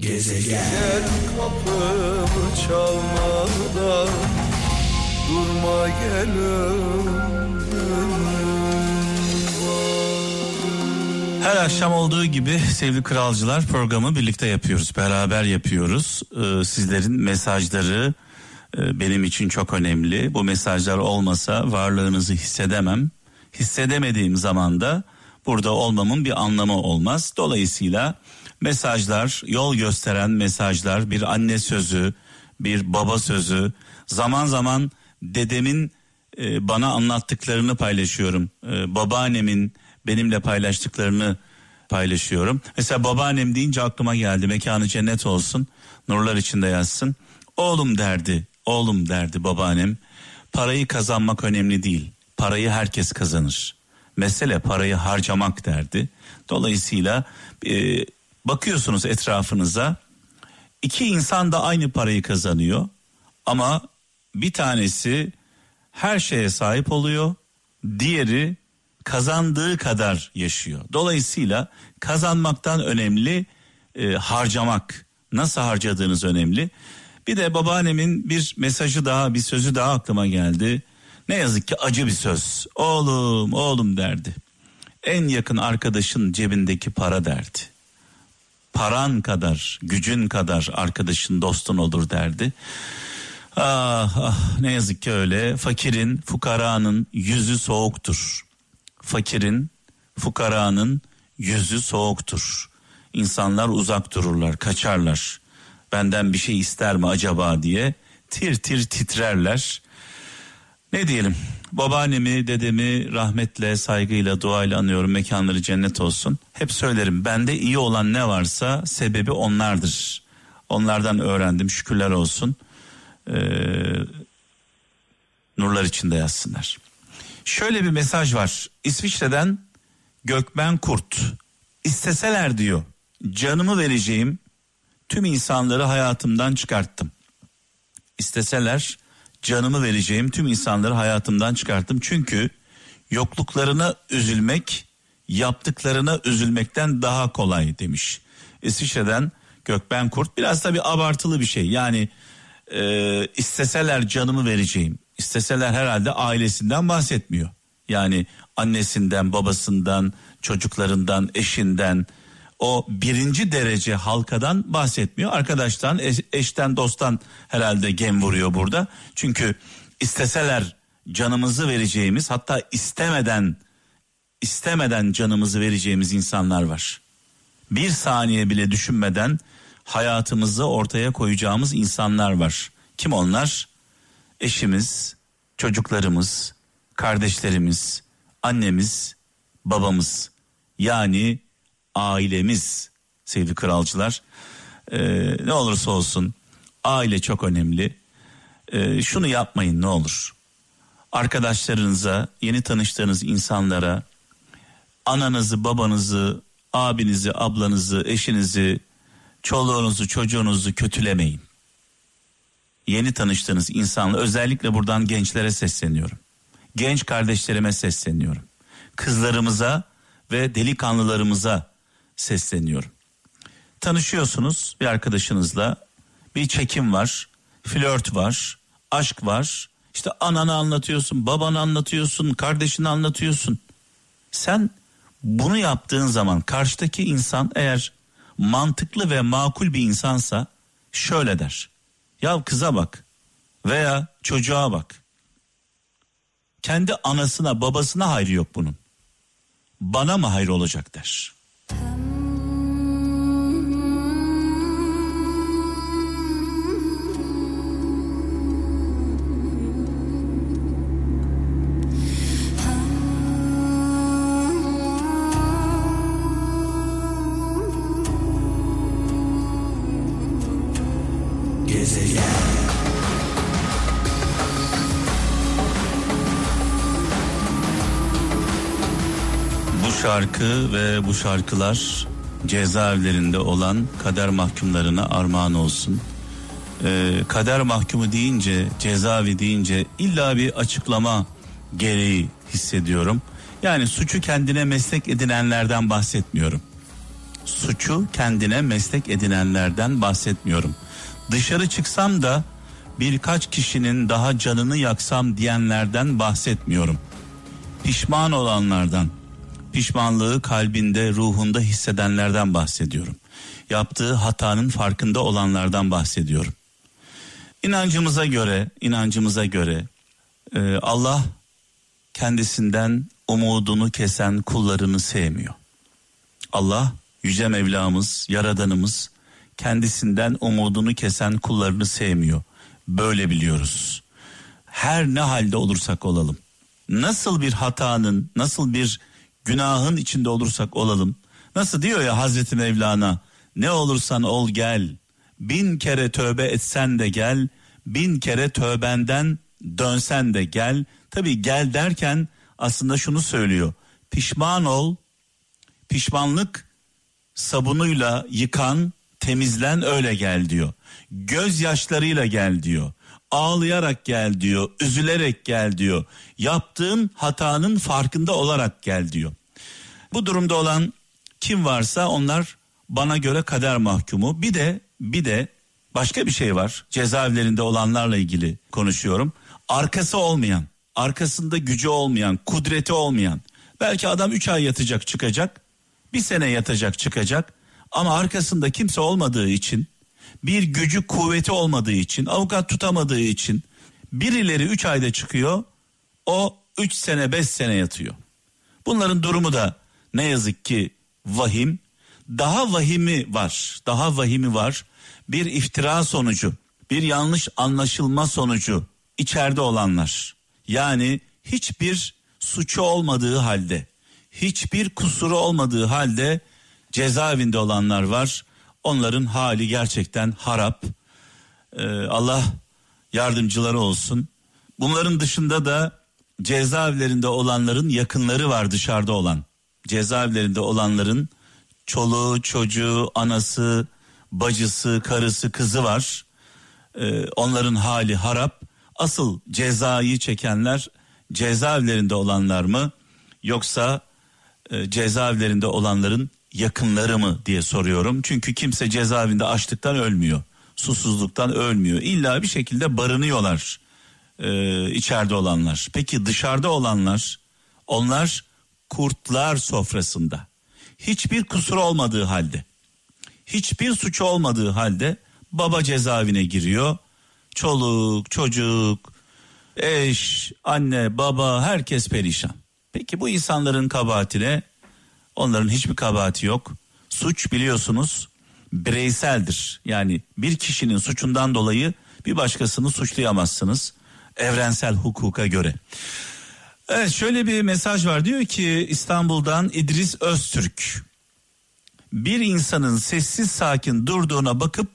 Gezegen Gel kapımı çalmadan Durma gel Her akşam olduğu gibi sevgili kralcılar programı birlikte yapıyoruz. Beraber yapıyoruz. Ee, sizlerin mesajları e, benim için çok önemli. Bu mesajlar olmasa varlığınızı hissedemem. Hissedemediğim zaman da burada olmamın bir anlamı olmaz. Dolayısıyla mesajlar, yol gösteren mesajlar, bir anne sözü, bir baba sözü, zaman zaman dedemin e, bana anlattıklarını paylaşıyorum. E, babaannemin benimle paylaştıklarını paylaşıyorum. Mesela babaannem deyince aklıma geldi. Mekanı cennet olsun. Nurlar içinde yazsın. Oğlum derdi. Oğlum derdi babaannem. Parayı kazanmak önemli değil. Parayı herkes kazanır. Mesele parayı harcamak derdi. Dolayısıyla e, bakıyorsunuz etrafınıza. iki insan da aynı parayı kazanıyor. Ama bir tanesi her şeye sahip oluyor. Diğeri kazandığı kadar yaşıyor. Dolayısıyla kazanmaktan önemli e, harcamak. Nasıl harcadığınız önemli. Bir de babaannemin bir mesajı daha, bir sözü daha aklıma geldi. Ne yazık ki acı bir söz. Oğlum, oğlum derdi. En yakın arkadaşın cebindeki para derdi. Paran kadar, gücün kadar arkadaşın, dostun olur derdi. Ah, ah ne yazık ki öyle. Fakirin, fukaranın yüzü soğuktur. Fakirin, fukaranın yüzü soğuktur. İnsanlar uzak dururlar, kaçarlar. Benden bir şey ister mi acaba diye tir tir titrerler. Ne diyelim? Babaannemi, dedemi rahmetle, saygıyla, duayla anıyorum. Mekanları cennet olsun. Hep söylerim. Bende iyi olan ne varsa sebebi onlardır. Onlardan öğrendim. Şükürler olsun. Ee, nurlar içinde yazsınlar. Şöyle bir mesaj var. İsviçre'den Gökmen Kurt. İsteseler diyor. Canımı vereceğim. Tüm insanları hayatımdan çıkarttım. İsteseler canımı vereceğim tüm insanları hayatımdan çıkarttım. Çünkü yokluklarına üzülmek yaptıklarına üzülmekten daha kolay demiş. İsviçre'den Gökben Kurt biraz da bir abartılı bir şey. Yani e, isteseler canımı vereceğim. İsteseler herhalde ailesinden bahsetmiyor. Yani annesinden, babasından, çocuklarından, eşinden, o birinci derece halkadan bahsetmiyor. Arkadaştan, eş, eşten, dosttan herhalde gem vuruyor burada. Çünkü isteseler canımızı vereceğimiz hatta istemeden istemeden canımızı vereceğimiz insanlar var. Bir saniye bile düşünmeden hayatımızı ortaya koyacağımız insanlar var. Kim onlar? Eşimiz, çocuklarımız, kardeşlerimiz, annemiz, babamız. Yani ailemiz sevgili kralcılar. Ee, ne olursa olsun aile çok önemli. Ee, şunu yapmayın ne olur. Arkadaşlarınıza, yeni tanıştığınız insanlara ananızı, babanızı, abinizi, ablanızı, eşinizi, çoluğunuzu, çocuğunuzu kötülemeyin. Yeni tanıştığınız insanla özellikle buradan gençlere sesleniyorum. Genç kardeşlerime sesleniyorum. Kızlarımıza ve delikanlılarımıza sesleniyorum. Tanışıyorsunuz bir arkadaşınızla bir çekim var, flört var, aşk var. İşte ananı anlatıyorsun, babanı anlatıyorsun, kardeşini anlatıyorsun. Sen bunu yaptığın zaman karşıdaki insan eğer mantıklı ve makul bir insansa şöyle der. Ya kıza bak veya çocuğa bak. Kendi anasına babasına hayrı yok bunun. Bana mı hayır olacak der. Şarkı ve bu şarkılar cezaevlerinde olan kader mahkumlarına armağan olsun. Ee, kader mahkumu deyince, cezaevi deyince illa bir açıklama gereği hissediyorum. Yani suçu kendine meslek edinenlerden bahsetmiyorum. suçu kendine meslek edinenlerden bahsetmiyorum. Dışarı çıksam da birkaç kişinin daha canını yaksam diyenlerden bahsetmiyorum. Pişman olanlardan, pişmanlığı kalbinde, ruhunda hissedenlerden bahsediyorum. Yaptığı hatanın farkında olanlardan bahsediyorum. İnancımıza göre, inancımıza göre e, Allah kendisinden umudunu kesen kullarını sevmiyor. Allah yüce Mevlamız, yaradanımız kendisinden umudunu kesen kullarını sevmiyor. Böyle biliyoruz. Her ne halde olursak olalım. Nasıl bir hatanın, nasıl bir günahın içinde olursak olalım. Nasıl diyor ya Hazreti Mevlana ne olursan ol gel. Bin kere tövbe etsen de gel. Bin kere tövbenden dönsen de gel. Tabi gel derken aslında şunu söylüyor. Pişman ol. Pişmanlık sabunuyla yıkan, temizlen öyle gel diyor. Gözyaşlarıyla gel diyor. Ağlayarak gel diyor, üzülerek gel diyor. Yaptığın hatanın farkında olarak gel diyor. Bu durumda olan kim varsa onlar bana göre kader mahkumu. Bir de bir de başka bir şey var. Cezaevlerinde olanlarla ilgili konuşuyorum. Arkası olmayan, arkasında gücü olmayan, kudreti olmayan. Belki adam 3 ay yatacak çıkacak. Bir sene yatacak çıkacak. Ama arkasında kimse olmadığı için bir gücü kuvveti olmadığı için avukat tutamadığı için birileri 3 ayda çıkıyor o 3 sene 5 sene yatıyor. Bunların durumu da ne yazık ki vahim. Daha vahimi var. Daha vahimi var. Bir iftira sonucu, bir yanlış anlaşılma sonucu içeride olanlar. Yani hiçbir suçu olmadığı halde, hiçbir kusuru olmadığı halde cezaevinde olanlar var. Onların hali gerçekten harap. Ee, Allah yardımcıları olsun. Bunların dışında da cezaevlerinde olanların yakınları var dışarıda olan. Cezaevlerinde olanların çoluğu, çocuğu, anası, bacısı, karısı, kızı var. Ee, onların hali harap. Asıl cezayı çekenler cezaevlerinde olanlar mı yoksa e, cezaevlerinde olanların yakınları mı diye soruyorum. Çünkü kimse cezaevinde açlıktan ölmüyor. Susuzluktan ölmüyor. İlla bir şekilde barınıyorlar e, içeride olanlar. Peki dışarıda olanlar onlar kurtlar sofrasında. Hiçbir kusur olmadığı halde. Hiçbir suç olmadığı halde baba cezaevine giriyor. Çoluk, çocuk, eş, anne, baba herkes perişan. Peki bu insanların kabahatine onların hiçbir kabahati yok. Suç biliyorsunuz bireyseldir. Yani bir kişinin suçundan dolayı bir başkasını suçlayamazsınız evrensel hukuka göre. Evet şöyle bir mesaj var diyor ki İstanbul'dan İdris Öztürk. Bir insanın sessiz sakin durduğuna bakıp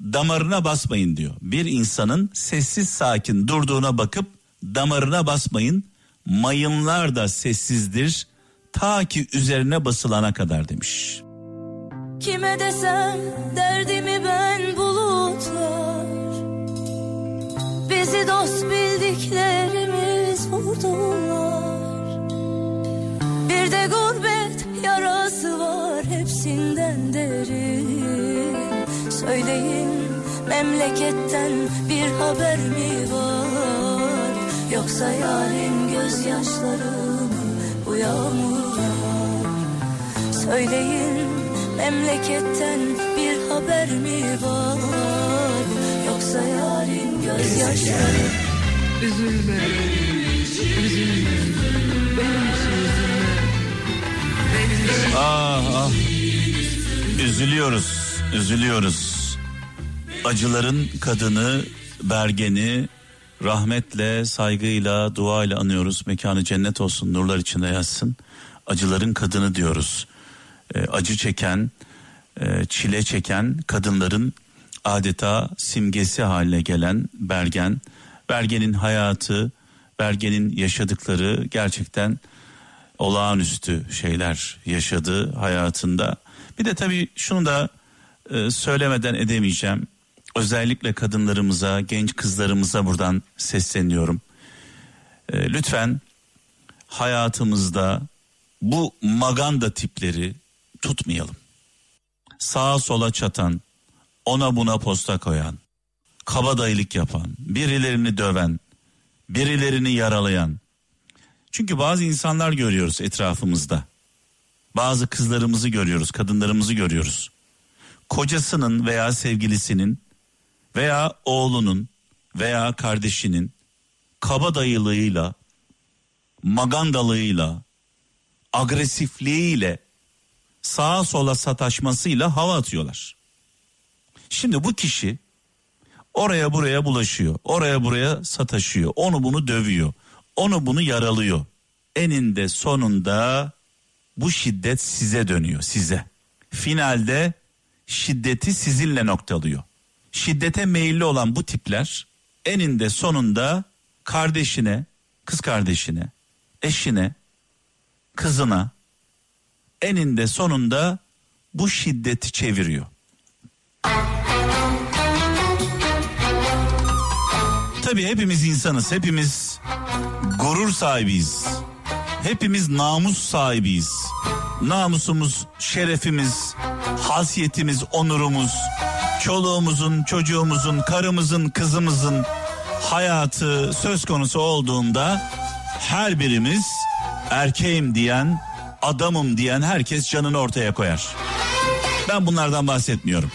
damarına basmayın diyor. Bir insanın sessiz sakin durduğuna bakıp damarına basmayın. Mayınlar da sessizdir ta ki üzerine basılana kadar demiş. Kime desem derdimi ben bulutlar. Bizi dost bildiklerimiz vurdular. Bir de gurbet yarası var hepsinden derin. Söyleyin memleketten bir haber mi var? Yoksa yarın gözyaşları mı bu yağmurlar Söyleyin memleketten bir haber mi var Yoksa yarın gözyaşları Üzülme, üzülme, benim için üzülme Ah ah Üzülüyoruz, üzülüyoruz Acıların kadını, Bergen'i rahmetle, saygıyla, duayla anıyoruz. Mekanı cennet olsun, nurlar içinde yatsın. Acıların kadını diyoruz. E, acı çeken, e, çile çeken kadınların adeta simgesi haline gelen Bergen. Bergen'in hayatı, Bergen'in yaşadıkları gerçekten olağanüstü şeyler yaşadı hayatında. Bir de tabii şunu da e, söylemeden edemeyeceğim. Özellikle kadınlarımıza, genç kızlarımıza buradan sesleniyorum. Lütfen hayatımızda bu maganda tipleri tutmayalım. sağa sola çatan, ona buna posta koyan, kabadayılık yapan, birilerini döven, birilerini yaralayan. Çünkü bazı insanlar görüyoruz etrafımızda. Bazı kızlarımızı görüyoruz, kadınlarımızı görüyoruz. Kocasının veya sevgilisinin veya oğlunun veya kardeşinin kabadayılığıyla, magandalığıyla, agresifliğiyle, sağa sola sataşmasıyla hava atıyorlar. Şimdi bu kişi oraya buraya bulaşıyor. Oraya buraya sataşıyor. Onu bunu dövüyor. Onu bunu yaralıyor. Eninde sonunda bu şiddet size dönüyor size. Finalde şiddeti sizinle noktalıyor. Şiddete meyilli olan bu tipler eninde sonunda kardeşine, kız kardeşine, eşine, kızına eninde sonunda bu şiddeti çeviriyor. Tabii hepimiz insanız, hepimiz gurur sahibiyiz. Hepimiz namus sahibiyiz. Namusumuz, şerefimiz, hasiyetimiz, onurumuz, çoluğumuzun, çocuğumuzun, karımızın, kızımızın hayatı söz konusu olduğunda her birimiz erkeğim diyen, adamım diyen herkes canını ortaya koyar. Ben bunlardan bahsetmiyorum.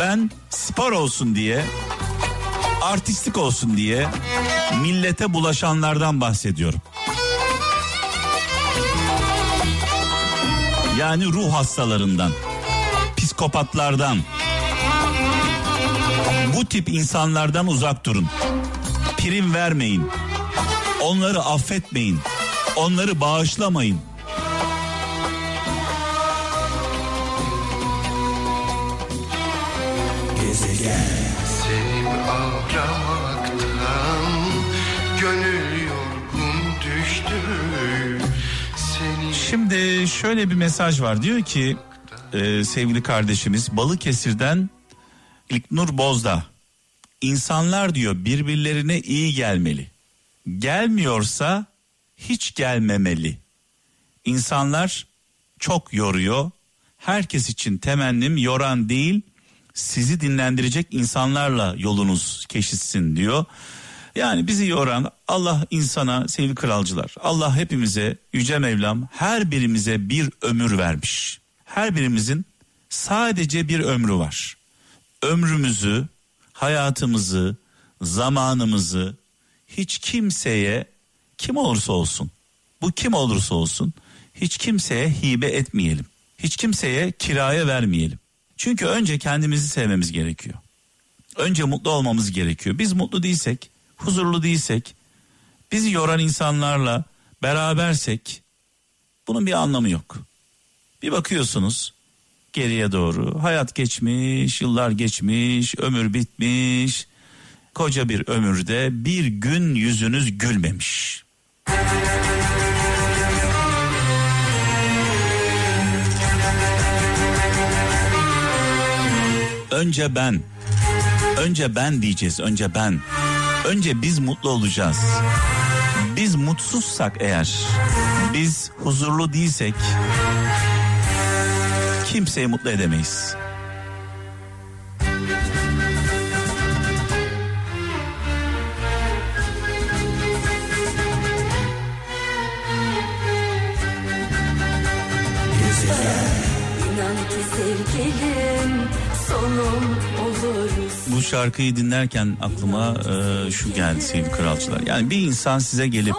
Ben spor olsun diye, artistik olsun diye millete bulaşanlardan bahsediyorum. Yani ruh hastalarından, psikopatlardan. Bu tip insanlardan uzak durun. Prim vermeyin. Onları affetmeyin. Onları bağışlamayın. Seni aramaktan gönül yorgun düştü. Seni Şimdi şöyle bir mesaj var. Diyor ki e, sevgili kardeşimiz Balıkesir'den İlknur Bozda. İnsanlar diyor birbirlerine iyi gelmeli. Gelmiyorsa hiç gelmemeli. İnsanlar çok yoruyor. Herkes için temennim yoran değil sizi dinlendirecek insanlarla yolunuz keşitsin diyor. Yani bizi yoran Allah insana sevgili kralcılar Allah hepimize yüce Mevlam her birimize bir ömür vermiş. Her birimizin sadece bir ömrü var. Ömrümüzü, hayatımızı, zamanımızı hiç kimseye kim olursa olsun bu kim olursa olsun hiç kimseye hibe etmeyelim. Hiç kimseye kiraya vermeyelim. Çünkü önce kendimizi sevmemiz gerekiyor. Önce mutlu olmamız gerekiyor. Biz mutlu değilsek, huzurlu değilsek, bizi yoran insanlarla berabersek bunun bir anlamı yok. Bir bakıyorsunuz geriye doğru hayat geçmiş, yıllar geçmiş, ömür bitmiş. Koca bir ömürde bir gün yüzünüz gülmemiş. Önce ben. Önce ben diyeceğiz. Önce ben. Önce biz mutlu olacağız. Biz mutsuzsak eğer, biz huzurlu değilsek kimseyi mutlu edemeyiz. Bu şarkıyı dinlerken aklıma e, şu geldi sevgili kralcılar. Yani bir insan size gelip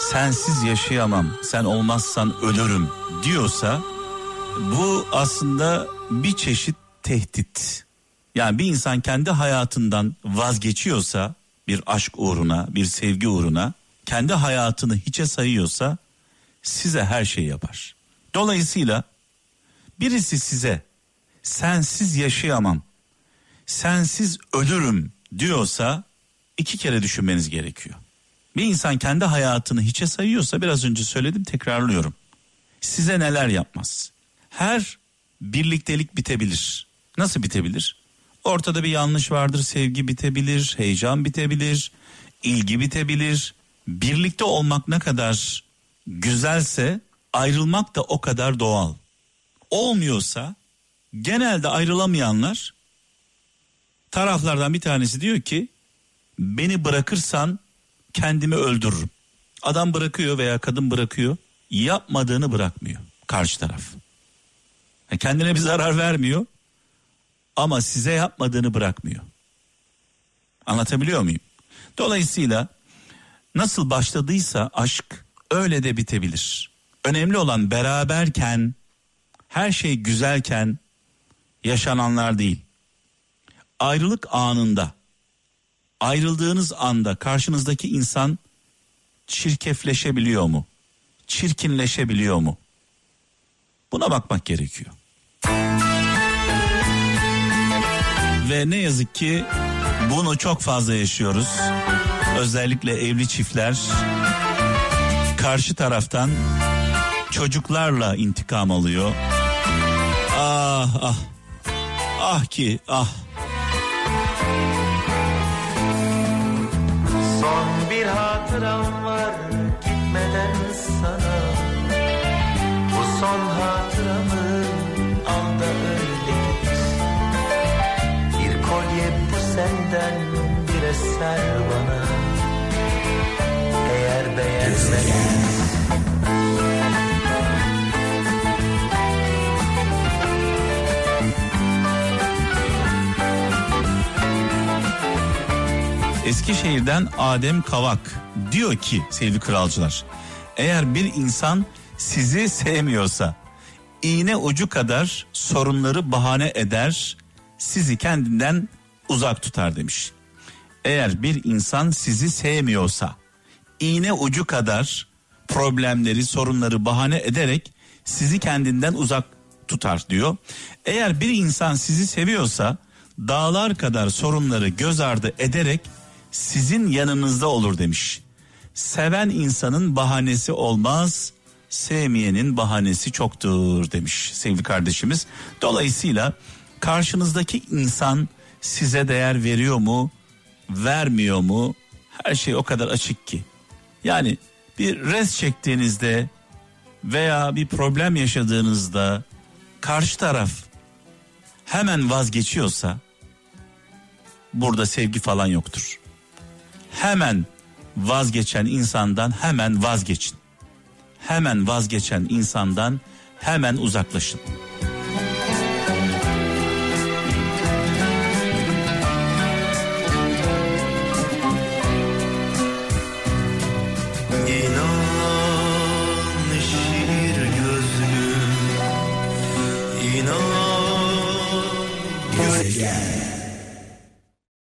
sensiz yaşayamam, sen olmazsan ölürüm diyorsa bu aslında bir çeşit tehdit. Yani bir insan kendi hayatından vazgeçiyorsa bir aşk uğruna, bir sevgi uğruna kendi hayatını hiçe sayıyorsa size her şeyi yapar. Dolayısıyla birisi size sensiz yaşayamam, sensiz ölürüm diyorsa iki kere düşünmeniz gerekiyor. Bir insan kendi hayatını hiçe sayıyorsa biraz önce söyledim tekrarlıyorum. Size neler yapmaz? Her birliktelik bitebilir. Nasıl bitebilir? Ortada bir yanlış vardır, sevgi bitebilir, heyecan bitebilir, ilgi bitebilir. Birlikte olmak ne kadar güzelse ayrılmak da o kadar doğal. Olmuyorsa genelde ayrılamayanlar taraflardan bir tanesi diyor ki beni bırakırsan kendimi öldürürüm. Adam bırakıyor veya kadın bırakıyor yapmadığını bırakmıyor karşı taraf. Yani kendine bir zarar vermiyor ama size yapmadığını bırakmıyor. Anlatabiliyor muyum? Dolayısıyla nasıl başladıysa aşk öyle de bitebilir. Önemli olan beraberken her şey güzelken yaşananlar değil. Ayrılık anında ayrıldığınız anda karşınızdaki insan çirkefleşebiliyor mu? Çirkinleşebiliyor mu? Buna bakmak gerekiyor. Ve ne yazık ki bunu çok fazla yaşıyoruz. Özellikle evli çiftler karşı taraftan çocuklarla intikam alıyor. Ah ah. Ah ki ah. Son bir hatıram var gitmeden sana. Bu son hatıramı al da öyle git. Bir kolye bu senden bir eser bana Eskişehir'den Adem Kavak diyor ki sevgili kralcılar. Eğer bir insan sizi sevmiyorsa iğne ucu kadar sorunları bahane eder, sizi kendinden uzak tutar demiş. Eğer bir insan sizi sevmiyorsa iğne ucu kadar problemleri, sorunları bahane ederek sizi kendinden uzak tutar diyor. Eğer bir insan sizi seviyorsa dağlar kadar sorunları göz ardı ederek sizin yanınızda olur demiş. Seven insanın bahanesi olmaz, sevmeyenin bahanesi çoktur demiş sevgili kardeşimiz. Dolayısıyla karşınızdaki insan size değer veriyor mu, vermiyor mu? Her şey o kadar açık ki. Yani bir res çektiğinizde veya bir problem yaşadığınızda karşı taraf hemen vazgeçiyorsa burada sevgi falan yoktur. Hemen vazgeçen insandan hemen vazgeçin. Hemen vazgeçen insandan hemen uzaklaşın.